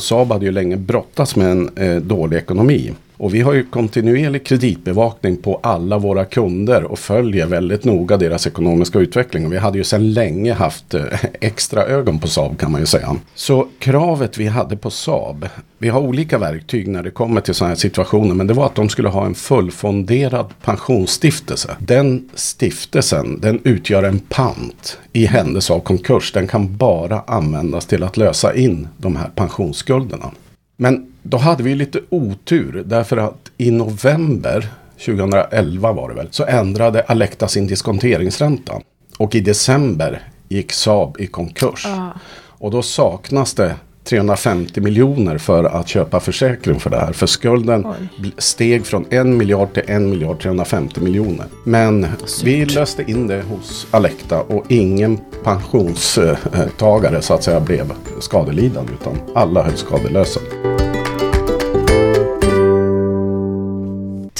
Saab hade ju länge brottats med en eh, dålig ekonomi. Och vi har ju kontinuerlig kreditbevakning på alla våra kunder och följer väldigt noga deras ekonomiska utveckling. Och vi hade ju sedan länge haft eh, extra ögon på Saab kan man ju säga. Så kravet vi hade på Saab, vi har olika verktyg när det kommer till sådana här situationer, men det var att de skulle ha en fullfonderad pensionsstiftelse. Den stiftelsen, den utgör en pant i händelse av konkurs. Den kan bara användas till att lösa in de här pensionsskulderna. Men då hade vi lite otur därför att i november 2011 var det väl, så ändrade Alecta sin diskonteringsränta. Och i december gick Saab i konkurs. Ah. Och då saknas det 350 miljoner för att köpa försäkring för det här. För skulden Oj. steg från 1 miljard till 1 miljard 350 miljoner. Men Surt. vi löste in det hos Alecta och ingen pensionstagare så att säga blev skadelidande utan alla höll skadelösa.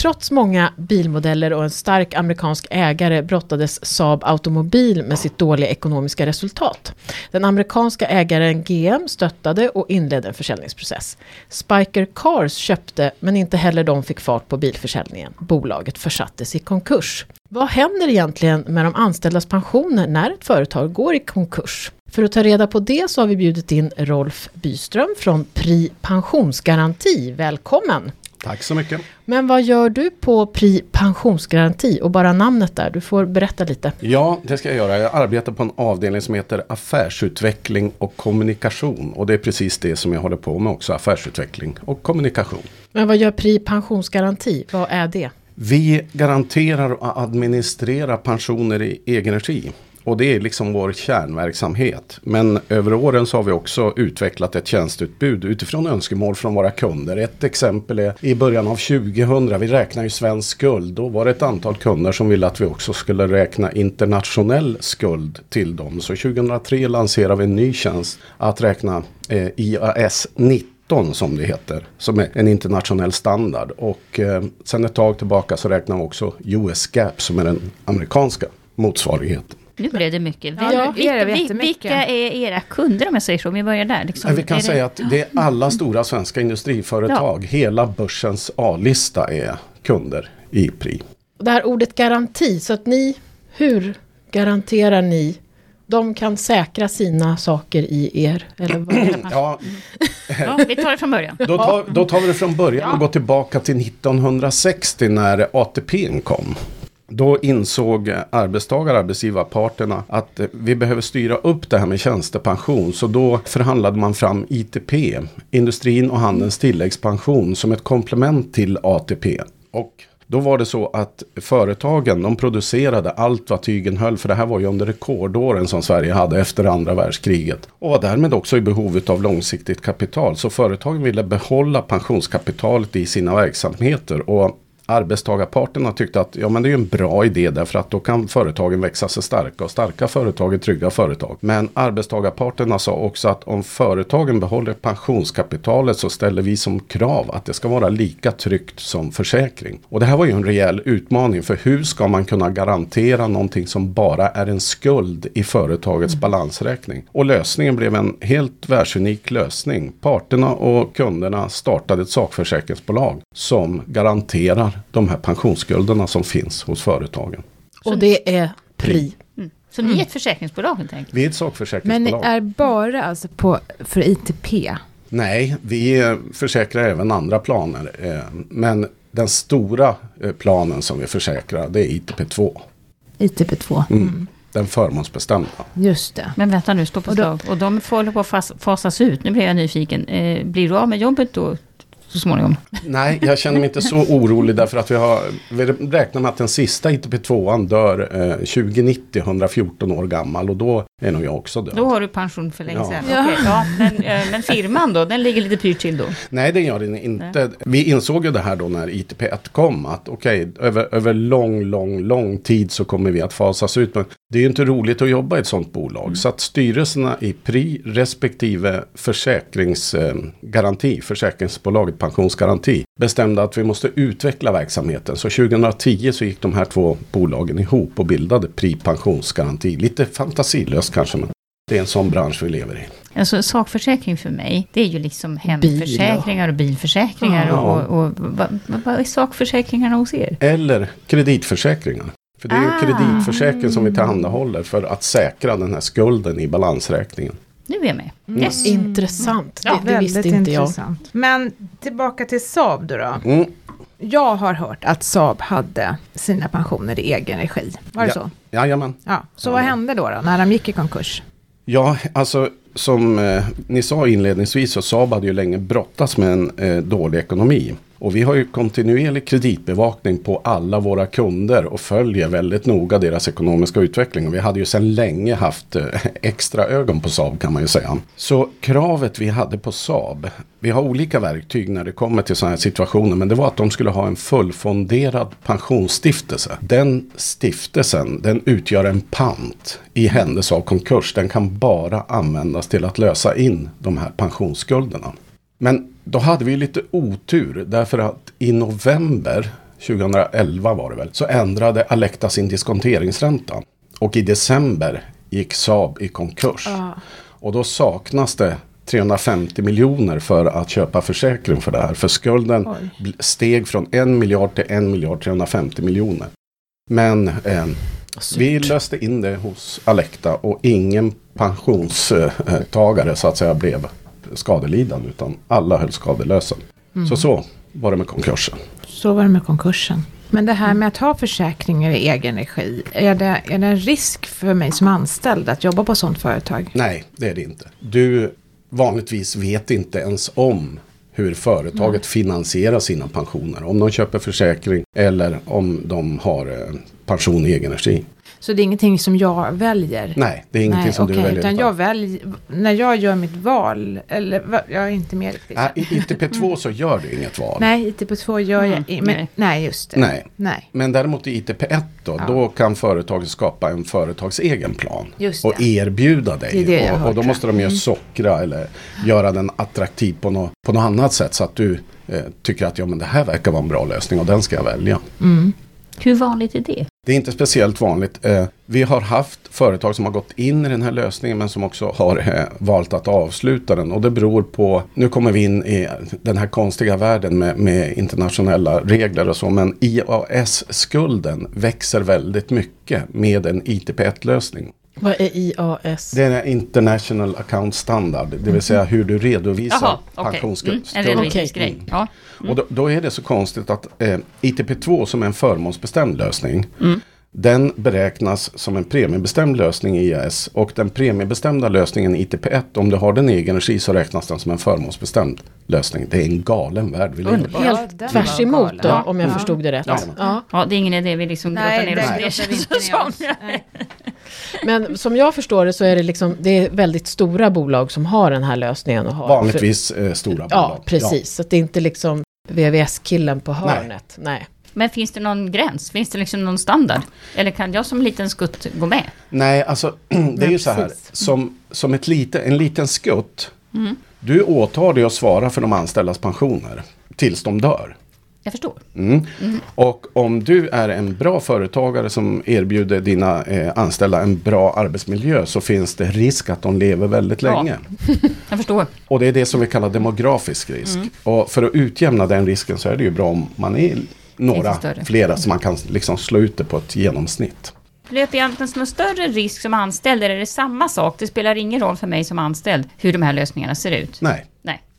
Trots många bilmodeller och en stark amerikansk ägare brottades Saab Automobil med sitt dåliga ekonomiska resultat. Den amerikanska ägaren GM stöttade och inledde en försäljningsprocess. Spiker Cars köpte, men inte heller de fick fart på bilförsäljningen. Bolaget försattes i konkurs. Vad händer egentligen med de anställdas pensioner när ett företag går i konkurs? För att ta reda på det så har vi bjudit in Rolf Byström från Pri Pensionsgaranti. Välkommen! Tack så mycket. Men vad gör du på Pri pensionsgaranti och bara namnet där? Du får berätta lite. Ja, det ska jag göra. Jag arbetar på en avdelning som heter affärsutveckling och kommunikation. Och det är precis det som jag håller på med också, affärsutveckling och kommunikation. Men vad gör Pri pensionsgaranti? Vad är det? Vi garanterar och administrerar pensioner i egen regi. Och det är liksom vår kärnverksamhet. Men över åren så har vi också utvecklat ett tjänsteutbud utifrån önskemål från våra kunder. Ett exempel är i början av 2000, vi räknar ju svensk skuld. Då var det ett antal kunder som ville att vi också skulle räkna internationell skuld till dem. Så 2003 lanserade vi en ny tjänst att räkna eh, IAS 19 som det heter. Som är en internationell standard. Och eh, sen ett tag tillbaka så räknar vi också US GAP som är den amerikanska motsvarigheten. Nu blev det mycket. Ja, vilka, vilka, vilka är era kunder om jag säger så? Om vi börjar där. Liksom. Vi kan är säga det... att det är alla stora svenska industriföretag. Ja. Hela börsens A-lista är kunder i PRI. Det här ordet garanti, så att ni, hur garanterar ni de kan säkra sina saker i er? Eller vad ja. ja, vi tar det från början. Då tar, då tar vi det från början och går tillbaka till 1960 när ATP kom. Då insåg arbetstagare, arbetsgivarparterna att eh, vi behöver styra upp det här med tjänstepension. Så då förhandlade man fram ITP, industrin och handelns tilläggspension, som ett komplement till ATP. Och då var det så att företagen de producerade allt vad tygen höll. För det här var ju under rekordåren som Sverige hade efter andra världskriget. Och var därmed också i behovet av långsiktigt kapital. Så företagen ville behålla pensionskapitalet i sina verksamheter. Och arbetstagarparterna tyckte att ja, men det är en bra idé därför att då kan företagen växa sig starka och starka företag är trygga företag. Men arbetstagarparterna sa också att om företagen behåller pensionskapitalet så ställer vi som krav att det ska vara lika tryggt som försäkring. Och det här var ju en rejäl utmaning för hur ska man kunna garantera någonting som bara är en skuld i företagets mm. balansräkning? Och lösningen blev en helt världsunik lösning. Parterna och kunderna startade ett sakförsäkringsbolag som garanterar de här pensionsskulderna som finns hos företagen. Och det är PRI. Mm. Så ni är ett försäkringsbolag helt enkelt? Vi är ett sakförsäkringsbolag. Men ni är bara alltså på, för ITP? Nej, vi försäkrar även andra planer. Eh, men den stora eh, planen som vi försäkrar det är ITP2. ITP2. Mm. Den förmånsbestämda. Just det. Men vänta nu, stå på slag. Och, de får hålla på att fasas ut. Nu blir jag nyfiken. Eh, blir du av med jobbet då så småningom? Nej, jag känner mig inte så orolig därför att vi har vi räknar med att den sista ITP2an dör eh, 2090, 114 år gammal och då är nog jag också död. Då har du pension för länge ja. sedan. Ja. Okay, ja. Men, eh, men, firman då, den ligger lite pyrt till då? Nej, det gör den inte. Nej. Vi insåg ju det här då när ITP1 kom att okej, okay, över, över lång, lång, lång tid så kommer vi att fasas ut. Men det är ju inte roligt att jobba i ett sådant bolag. Mm. Så att styrelserna i PRI respektive försäkringsgaranti, försäkringsbolaget pensionsgaranti, bestämde att vi måste utveckla verksamheten. Så 2010 så gick de här två bolagen ihop och bildade PRI pensionsgaranti. Lite fantasilöst kanske, men det är en sån bransch vi lever i. Alltså sakförsäkring för mig, det är ju liksom hemförsäkringar och bilförsäkringar. Ja. Och, och vad, vad, vad är sakförsäkringarna hos er? Eller kreditförsäkringar. För det är ju Ah. kreditförsäkring som vi tillhandahåller för att säkra den här skulden i balansräkningen. Nu är jag med. Mm. Yes. Intressant, Ja, det, det visste inte jag. intressant. Men tillbaka till Saab då. då. Mm. Jag har hört att Saab hade sina pensioner i egen regi. Var det Ja. så? Jajamän. Ja. Så vad hände då, då när de gick i konkurs? Ja, alltså som eh, ni sa inledningsvis så Saab hade ju länge brottats med en eh, dålig ekonomi. Och vi har ju kontinuerlig kreditbevakning på alla våra kunder och följer väldigt noga deras ekonomiska utveckling. Och vi hade ju sedan länge haft eh, extra ögon på Saab kan man ju säga. Så kravet vi hade på Saab, vi har olika verktyg när det kommer till sådana här situationer, men det var att de skulle ha en fullfonderad pensionsstiftelse. Den stiftelsen, den utgör en pant i händelse av konkurs. Den kan bara användas till att lösa in de här pensionsskulderna. Men då hade vi lite otur därför att i november 2011 var det väl, så ändrade Alecta sin diskonteringsränta. Och i december gick Saab i konkurs. Och då saknas det 350 miljoner för att köpa försäkring för det här. För skulden Oj. steg från 1 miljard till 1 miljard 350 miljoner. Men eh, vi löste in det hos Alecta och ingen pensionstagare så att säga blev skadelidande utan alla höll skadelösa. Så så var det med konkursen. Så var det med konkursen. Men det här med att ha försäkringar i egen regi, är det, är det en risk för mig som anställd att jobba på sånt företag? Nej, det är det inte. Du vanligtvis vet inte ens om hur företaget finansierar sina pensioner. Om de köper försäkring eller om de har eh, pension i egen regi. Så det är ingenting som jag väljer? Nej, det är ingenting Nej, som du okej, väljer. Utan jag väljer, när jag gör mitt val, eller jag är inte med riktigt. Nej, I ITP2 så gör du inget val. Nej, ITP2 gör jag Mm, i, men, nej. nej. just det. Nej. nej. Men däremot i ITP1 då, Ja. då kan företaget skapa en företagsegen plan. Just och det. erbjuda Det dig. det jag har och, och då måste de ju sockra eller göra den attraktiv på, nå, på något annat sätt. Så att du eh, tycker att ja, men det här verkar vara en bra lösning och den ska jag välja. Mm. Hur vanligt är det? Det är inte speciellt vanligt. Eh, vi har haft företag som har gått in i den här lösningen men som också har eh, valt att avsluta den. Och det beror på, nu kommer vi in i den här konstiga världen med, med internationella regler och så. Men IAS-skulden växer väldigt mycket med en ITP1-lösning. Vad är IAS? Det är en International Account Standard, det vill säga hur du redovisar Jaha. Mm, pensionsskuld. en redovisningsgrej. Mm. Ja. Och då, då är det så konstigt att eh, ITP2 som är en förmånsbestämd lösning. Mm. Den beräknas som en premiebestämd lösning i IAS. Och den premiebestämda lösningen i ITP1, om du har den i egen regi så räknas den som en förmånsbestämd lösning. Det är en galen värld vi lever i. Ja, Helt tvärs emot då, Ja. om jag Ja. förstod det rätt. Ja. Ja. ja, det är ingen idé vi liksom grottar Nej, ner det oss i det. känns det som. Nej. Men som jag förstår det så är det liksom, det är väldigt stora bolag som har den här lösningen. Och har Vanligtvis eh, stora bolag. ja, precis. Så att det är inte liksom VVS-killen på hörnet. Nej. Men finns det någon gräns? Finns det liksom någon standard? Eller kan jag som liten skutt gå med? Nej, alltså det är ju så här. Som, som ett lite, en liten skutt. Mm. Du åtar dig att svara för de anställdas pensioner tills de dör. Jag förstår. Mm. Och om du är en bra företagare som erbjuder dina eh, anställda en bra arbetsmiljö så finns det risk att de lever väldigt Ja. länge. Jag förstår. Och det är det som vi kallar demografisk risk. Mm. Och för att utjämna den risken så är det ju bra om man är några flera så man kan liksom slå ut det på ett genomsnitt. Löper jag inte någon större risk som anställd? Eller är det samma sak? Det spelar ingen roll för mig som anställd hur de här lösningarna ser ut. Nej,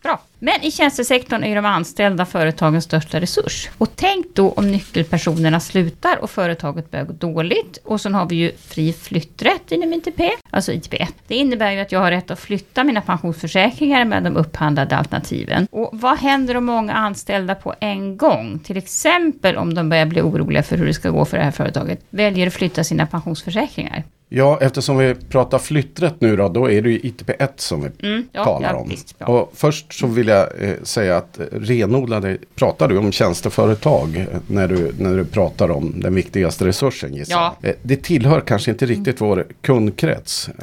bra. Men i tjänstesektorn är ju de anställda företagens största resurs. Och tänk då om nyckelpersonerna slutar och företaget börjar gå dåligt. Och sen har vi ju fri flytträtt inom ITP, alltså ITP1. Det innebär ju att jag har rätt att flytta mina pensionsförsäkringar med de upphandlade alternativen. Och vad händer om många anställda på en gång, till exempel om de börjar bli oroliga för hur det ska gå för det här företaget, väljer att flytta sina pensionsförsäkringar? Ja, eftersom vi pratar flytträtt nu då, då är det ju ITP1 som vi Mm, ja, talar ja, om. visst, ja. och först så vill jag eh, säga att eh, renodlade, pratar du om tjänsteföretag eh, när du, när du pratar om den viktigaste resursen gissar Ja. eh, Det tillhör kanske inte riktigt vår kundkrets. eh.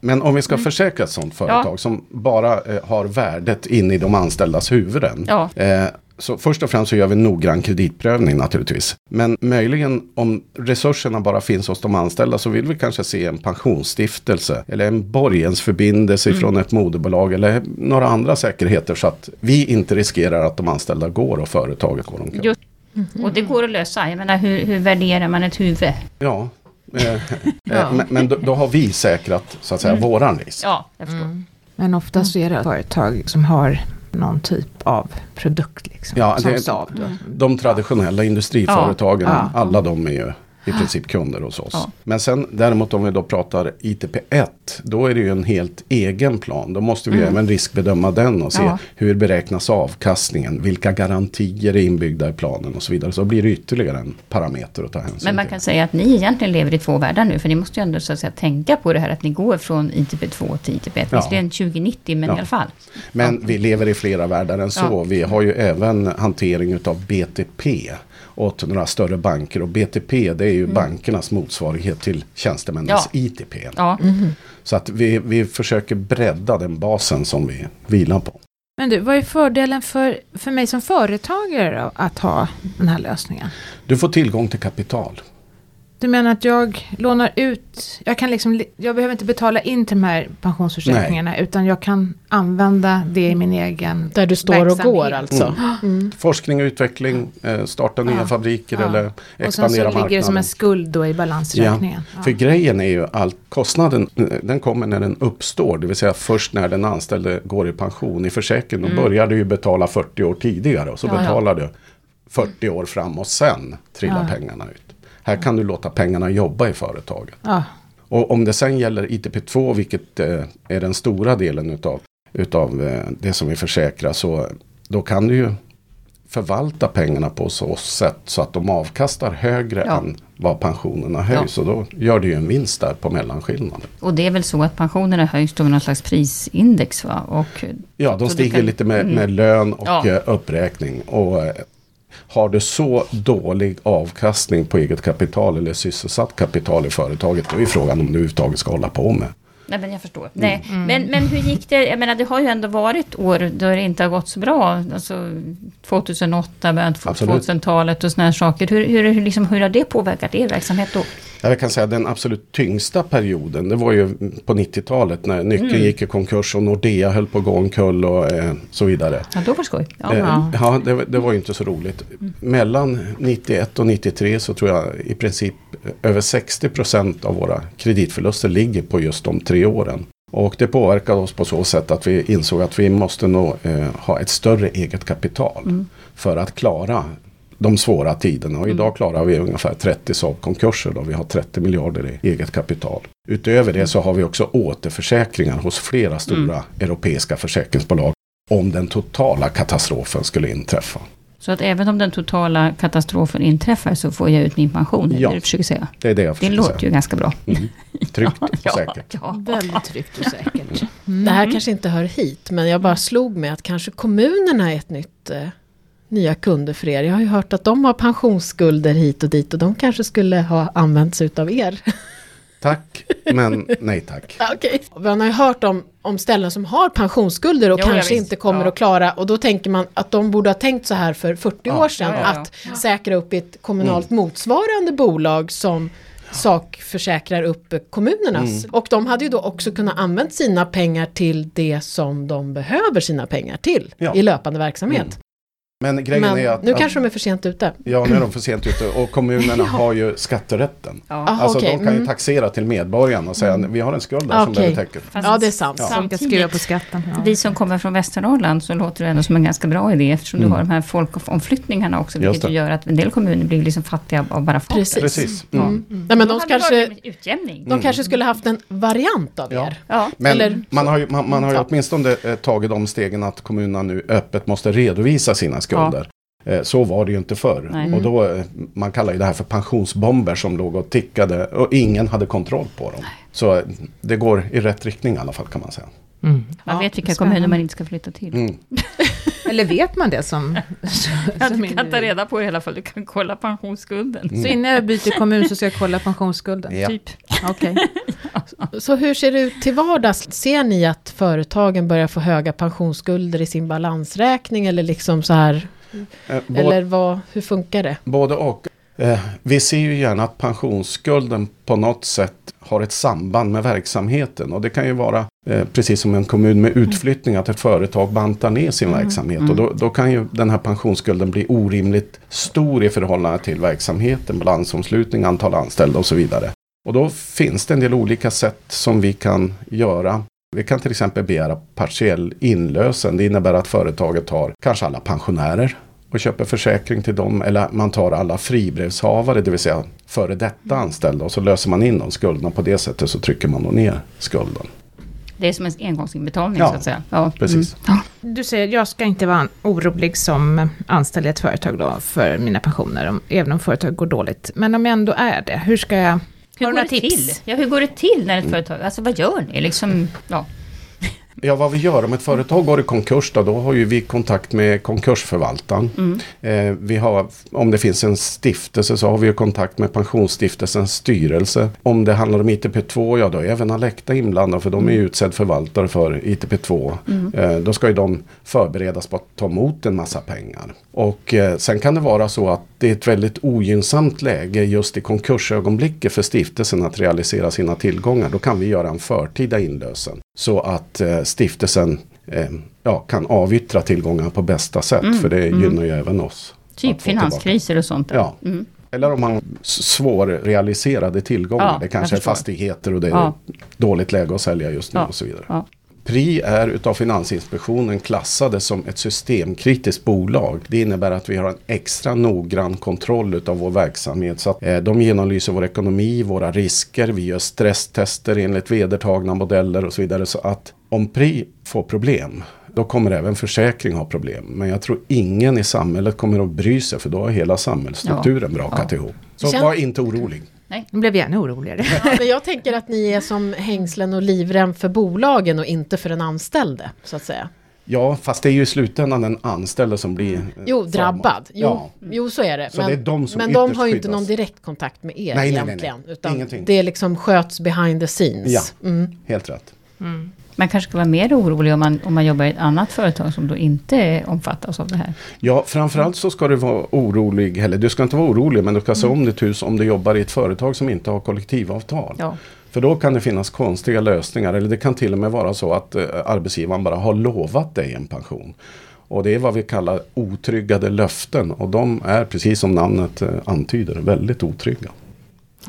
Men om vi ska försäkra ett sådant företag som bara eh, har värdet in i de anställdas huvuden. Eh, så först och främst så gör vi en noggrann kreditprövning naturligtvis. Men möjligen om resurserna bara finns hos de anställda så vill vi kanske se en pensionsstiftelse eller en borgensförbindelse mm. från ett moderbolag eller några andra säkerheter så att vi inte riskerar att de anställda går och företaget går omkull. Just, mm. och det går att lösa. Jag menar hur, hur värderar man ett huvud? Ja, eh, ja. men, men då, då, har vi säkrat så att säga mm. våran risk. Ja, jag förstår. Mm. Men oftast är det företag som har någon typ av produkt. Liksom, ja, som det, Saab. De traditionella industriföretagen, ja, ja. alla de är ju i princip kunder hos oss. Ja. Men sen däremot om vi då pratar ITP1, då är det ju en helt egen plan. Då måste vi mm. även riskbedöma den och se ja. hur beräknas avkastningen, vilka garantier är inbyggda i planen och så vidare. Så blir det ytterligare en parameter att ta hänsyn till. Men man kan säga att ni egentligen lever i två världar nu, för ni måste ju ändå så att säga tänka på det här att ni går från ITP2 till ITP1. Ja. Visserligen 2090, men ja. i alla fall. Men vi lever i flera världar än så. Vi har ju även hantering av BTP åt några större banker. Och BTP det är ju mm. bankernas motsvarighet till tjänstemännens ja. ITP. Ja. Mm. Så att vi, vi försöker bredda den basen som vi vilar på. Men du, vad är fördelen för, för mig som företagare då, att ha den här lösningen? Du får tillgång till kapital. Du menar att jag lånar ut, jag, kan liksom, jag behöver inte betala in till de här pensionsförsäkringarna Nej. utan jag kan använda det i min egen Där du står och går alltså. Mm. Mm. Forskning och utveckling, eh, starta nya fabriker ja. eller expandera marknaden. Och sen så ligger det som en skuld då i balansräkningen. Ja. För grejen är ju att kostnaden den kommer när den uppstår, det vill säga först när den anställde går i pension. I försäkringen mm. då börjar du ju betala 40 år tidigare och så betalar du 40 år fram och sen trillar pengarna ut. Här kan du låta pengarna jobba i företaget. Ja. Och om det sen gäller ITP2, vilket eh, är den stora delen utav, utav eh, det som vi försäkrar, så då kan du ju förvalta pengarna på så sätt så att de avkastar högre ja. än vad pensionerna höjs. Ja. Och då gör det ju en vinst där på mellanskillnaden. Och det är väl så att pensionerna höjs då med någon slags prisindex va? Och, ja, de stiger kan... lite med, mm. med lön och ja. Eh, uppräkning. Och har du så dålig avkastning på eget kapital eller sysselsatt kapital i företaget, då är frågan om du överhuvudtaget ska hålla på med. Nej, men jag förstår. Mm. Nej, men, men hur gick det? Jag menar, det har ju ändå varit år då det inte har gått så bra. Alltså 2008, början på 2000-talet och sådana här saker. Hur, hur, liksom, hur har det påverkat er verksamhet då? Jag kan säga den absolut tyngsta perioden det var ju på 90-talet när Nyckeln mm. gick i konkurs och Nordea höll på att gå omkull och eh, så vidare. Ja, då var det skoj. Ja, eh, ja det, det, var ju inte så roligt. Mm. Mellan 91 och 93 så tror jag i princip över 60 procent av våra kreditförluster ligger på just de tre åren. Och det påverkade oss på så sätt att vi insåg att vi måste nog eh, ha ett större eget kapital. Mm. För att klara de svåra tiderna. Och idag mm. klarar vi ungefär 30 Saab-konkurser då vi har 30 miljarder i eget kapital. Utöver det så har vi också återförsäkringar hos flera stora mm. europeiska försäkringsbolag om den totala katastrofen skulle inträffa. Så att även om den totala katastrofen inträffar så får jag ut min pension? Ja, det, du försöker säga. det är det jag försöker säga. Det låter ju ganska bra. Mm. Tryggt och ja, säkert. Ja. Väldigt tryggt och säkert. Mm. Det här kanske inte hör hit, men jag bara slog mig att kanske kommunerna är ett nytt eh, nya kunder för er. Jag har ju hört att de har pensionsskulder hit och dit och de kanske skulle ha använts utav er. Tack, men nej tack. okay. Man har ju hört om, om ställen som har pensionsskulder och jo, kanske inte kommer ja. att klara och då tänker man att de borde ha tänkt så här för 40 ja, år sedan ja, att säkra upp ett kommunalt mm. motsvarande bolag som sakförsäkrar upp kommunernas. Mm. Och de hade ju då också kunnat använda sina pengar till det som de behöver sina pengar till i löpande verksamhet. Mm. Men grejen Men är att... nu kanske de är för sent ute. Ja, nu är de för sent ute. Och kommunerna ja. har ju skatterätten. Ja. Alltså okay. de kan ju mm. taxera till medborgarna och säga mm. vi har en skuld där okay. som behöver täckas. Ja, det är sant. Ja. Skriva på skatten. Ja. Vi som kommer från Västernorrland så låter det ändå som en ganska bra idé eftersom mm. du har de här folkomflyttningarna också. Vilket gör att en del kommuner blir liksom fattiga av bara farten. Precis. Precis. Mm. Mm. Nej, men de kanske, utjämning. de kanske skulle haft en variant av er. Ja. Men Eller, man har ju, man, man har ju åtminstone eh, tagit de stegen att kommunerna nu öppet måste redovisa sina skulder. Eh, så var det ju inte förr. Nej. Och då, eh, man kallar ju det här för pensionsbomber som låg och tickade och ingen hade kontroll på dem. Nej. Så eh, det går i rätt riktning i alla fall kan man säga. Mm. Man vet vilka kommuner man inte ska flytta till. Mm. Eller vet man det som... ja, du kan ta reda på i alla fall, du kan kolla pensionsskulden. Mm. Så innan jag byter kommun så ska jag kolla pensionsskulden? Ja. Typ. Okay. så hur ser det ut till vardags? Ser ni att företagen börjar få höga pensionsskulder i sin balansräkning eller liksom så här Eh, både, Eller vad, hur funkar det? både och. Eh, vi ser ju gärna att pensionsskulden på något sätt har ett samband med verksamheten. Och det kan ju vara eh, precis som en kommun med utflyttning, att ett företag bantar ner sin verksamhet. Och då, då kan ju den här pensionsskulden bli orimligt stor i förhållande till verksamheten, balansomslutning, antal anställda och så vidare. Och då finns det en del olika sätt som vi kan göra. Vi kan till exempel begära partiell inlösen. Det innebär att företaget tar kanske alla pensionärer och köper försäkring till dem. Eller man tar alla fribrevshavare, det vill säga före detta anställda. Och så löser man in de skulderna. På det sättet så trycker man då ner skulden. Det är som en engångsinbetalning Ja, så att säga. Ja, Precis. Du säger jag ska inte vara orolig som anställd i ett företag då för mina pensioner, om, även om företaget går dåligt. Men om jag ändå är det, hur ska jag... Hur Har går du det till? Ja, hur går det till när ett företag, alltså vad gör ni? Liksom, ja. Ja, vad vi gör om ett företag går i konkurs då, då har ju vi kontakt med konkursförvaltaren. Mm. Eh, vi har, om det finns en stiftelse så har vi ju kontakt med pensionsstiftelsens styrelse. Om det handlar om ITP2, ja då är även Alecta inblandad för de är ju utsedd förvaltare för ITP2. Eh, då ska ju de förberedas på att ta emot en massa pengar. Och eh, sen kan det vara så att det är ett väldigt ogynnsamt läge just i konkursögonblicket för stiftelsen att realisera sina tillgångar. Då kan vi göra en förtida inlösen. Så att eh, stiftelsen eh, ja, kan avyttra tillgångar på bästa sätt. För det gynnar ju även oss. Typ finanskriser och sånt. där. Ja. Mm. Eller om man svårrealiserade tillgångar. Ja, det kanske är fastigheter och det är Ja. dåligt läge att sälja just nu Ja. och så vidare. Pri är utav Finansinspektionen klassade som ett systemkritiskt bolag. Det innebär att vi har en extra noggrann kontroll utav vår verksamhet. Så att, eh, de genomlyser vår ekonomi, våra risker, vi gör stresstester enligt vedertagna modeller och så vidare. Så att om Pri får problem, då kommer även försäkring ha problem. Men jag tror ingen i samhället kommer att bry sig för då har hela samhällsstrukturen brakat ihop. Så Känn- var inte orolig. Nu blev jag ännu oroligare. Ja, men jag tänker att ni är som hängslen och livrem för bolagen och inte för den anställde, så att säga. Ja, fast det är ju i slutändan den anställde som blir... eh, Jo, drabbad. Jo, Ja. jo så är det. Så men det är de som men de har ju inte någon direkt kontakt med er Nej, nej, nej, nej. egentligen. Utan Ingenting. det är liksom sköts behind the scenes. Ja. Mm. Helt rätt. Man kanske ska vara mer orolig om man, om man jobbar i ett annat företag som då inte omfattas av det här. Ja, framförallt så ska du vara orolig, eller du ska inte vara orolig, men du ska se om ditt hus om du jobbar i ett företag som inte har kollektivavtal. Ja. För då kan det finnas konstiga lösningar, eller det kan till och med vara så att eh, arbetsgivaren bara har lovat dig en pension. Och det är vad vi kallar otryggade löften och de är precis som namnet eh, antyder väldigt otrygga.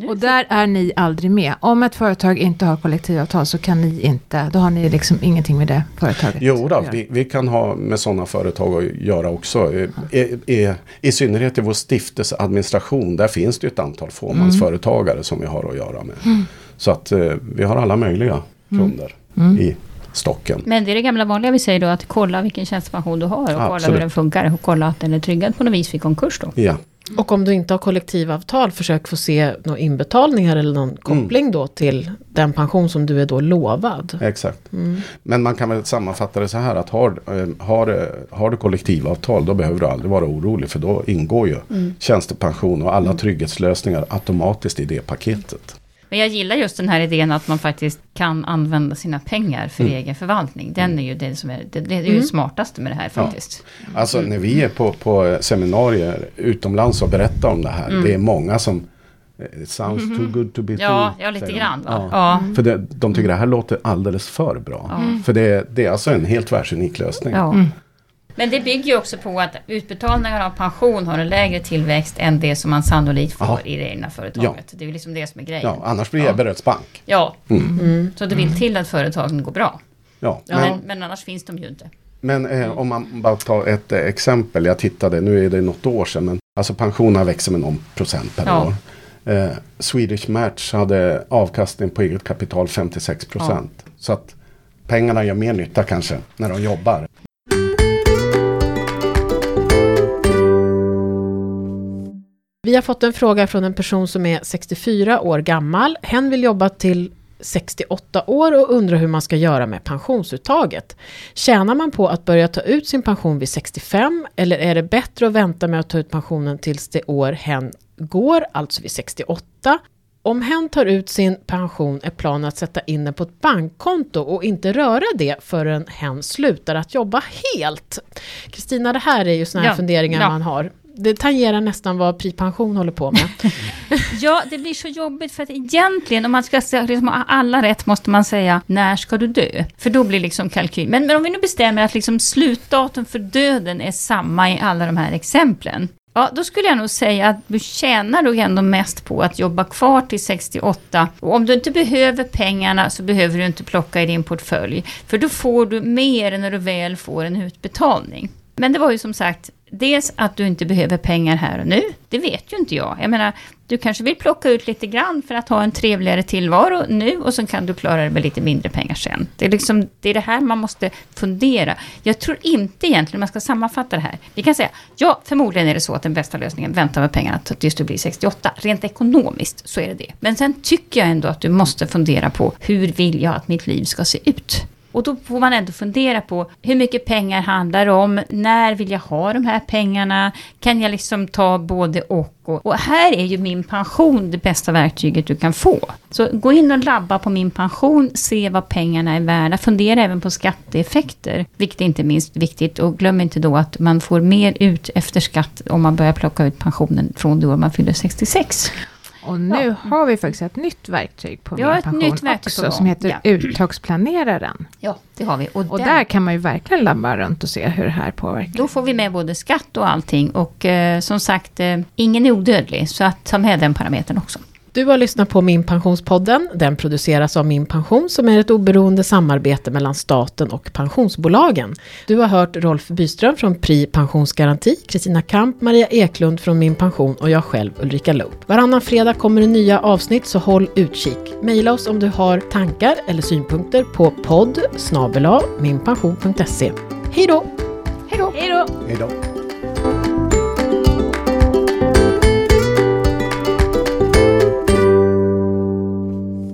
Och där är ni aldrig med. Om ett företag inte har kollektivavtal så kan ni inte, då har ni liksom ingenting med det företaget Jo då, vi, vi kan ha med sådana företag att göra också. I, i, I synnerhet i vår stiftelseadministration, där finns det ett antal fåmansföretagare som vi har att göra med. Så att eh, vi har alla möjliga kunder i stocken. Men det är det gamla vanliga vi säger då, att kolla vilken tjänstepension du har och kolla Absolut. hur den funkar och kolla att den är tryggad på något vis vid konkurs då. Ja, Och om du inte har kollektivavtal, försök få se några inbetalningar eller någon koppling då till den pension som du är då lovad. exakt. Men man kan väl sammanfatta det så här att har, eh, har, eh, har du kollektivavtal då behöver du aldrig vara orolig för då ingår ju tjänstepension och alla trygghetslösningar automatiskt i det paketet. Men jag gillar just den här idén att man faktiskt kan använda sina pengar för Mm. egen förvaltning. Den är ju det som är det, det är ju det smartaste med det här faktiskt. Alltså när vi är på, på seminarier utomlands och berättar om det här. Det är många som eh, It sounds too good to be Mm. Ja, true. ja lite grann va? Ja. Ja. För det, de tycker det här låter alldeles för bra. För det, det är alltså en helt världsunik lösning. Ja. Men det bygger ju också på att utbetalningar av pension har en lägre tillväxt än det som man sannolikt får Ja. i det egna företaget. Det är ju liksom det som är grejen. Ja, annars blir Ja. Ebberöds bank. Ja, Mm. så det vill till att företagen går bra. Ja, Men, men, men annars finns de ju inte. men eh, om man bara tar ett eh, exempel. Jag tittade, nu är det något år sedan. Men alltså pensionerna växer med någon procent per Ja. år. Eh, Swedish Match hade avkastning på eget kapital 56 procent. Så att pengarna gör mer nytta kanske när de jobbar. Vi har fått en fråga från en person som är 64 år gammal. Hen vill jobba till 68 år och undrar hur man ska göra med pensionsuttaget. Tjänar man på att börja ta ut sin pension vid 65 eller är det bättre att vänta med att ta ut pensionen tills det år hen går, alltså vid 68? Om hen tar ut sin pension är planen att sätta in den på ett bankkonto och inte röra det förrän hen slutar att jobba helt. Kristina, det här är ju sådana här Ja, funderingar ja. man har. Det tangerar nästan vad Pri Pension håller på med. Ja, det blir så jobbigt för att egentligen, om man ska säga, liksom, alla rätt, måste man säga när ska du dö? För då blir liksom kalkyl. Men, men om vi nu bestämmer att liksom slutdatum för döden är samma i alla de här exemplen. Ja, då skulle jag nog säga att du tjänar nog ändå mest på att jobba kvar till 68. Och om du inte behöver pengarna så behöver du inte plocka i din portfölj. För då får du mer när du väl får en utbetalning. Men det var ju som sagt, dels att du inte behöver pengar här och nu. Det vet ju inte jag. Jag menar, du kanske vill plocka ut lite grann för att ha en trevligare tillvaro nu och så kan du klara det med lite mindre pengar sen. Det är, liksom, det är det här man måste fundera. Jag tror inte egentligen, man ska sammanfatta det här. Vi kan säga, ja, förmodligen är det så att den bästa lösningen, vänta med pengarna tills du blir 68. Rent ekonomiskt så är det det. Men sen tycker jag ändå att du måste fundera på, hur vill jag att mitt liv ska se ut? Och då får man ändå fundera på hur mycket pengar handlar det om? När vill jag ha de här pengarna? Kan jag liksom ta både och? Och, och här är ju min pension det bästa verktyget du kan få. Så gå in och labba på min pension, se vad pengarna är värda. Fundera även på skatteeffekter, vilket är inte minst viktigt. Och glöm inte då att man får mer ut efter skatt om man börjar plocka ut pensionen från det år man fyller 66. Och nu har vi faktiskt ett nytt verktyg på Ja, min ett pension nytt verktyg på också, som heter Ja. uttagsplaneraren. Ja, det har vi. Och den- där kan man ju verkligen labba runt och se hur det här påverkar. Då får vi med både skatt och allting. Och eh, som sagt, eh, ingen är odödlig. Så att ta med den parametern också. Du har lyssnat på Min Pensionspodden. Den produceras av Min Pension som är ett oberoende samarbete mellan staten och pensionsbolagen. Du har hört Rolf Byström från Pri Pensionsgaranti, Kristina Kamp, Maria Eklund från Min Pension och jag själv Ulrika Loop. Varannan fredag kommer det nya avsnitt så håll utkik. Maila oss om du har tankar eller synpunkter på podd minpension.se. Hej då! Hej då! Hej då! Hej då.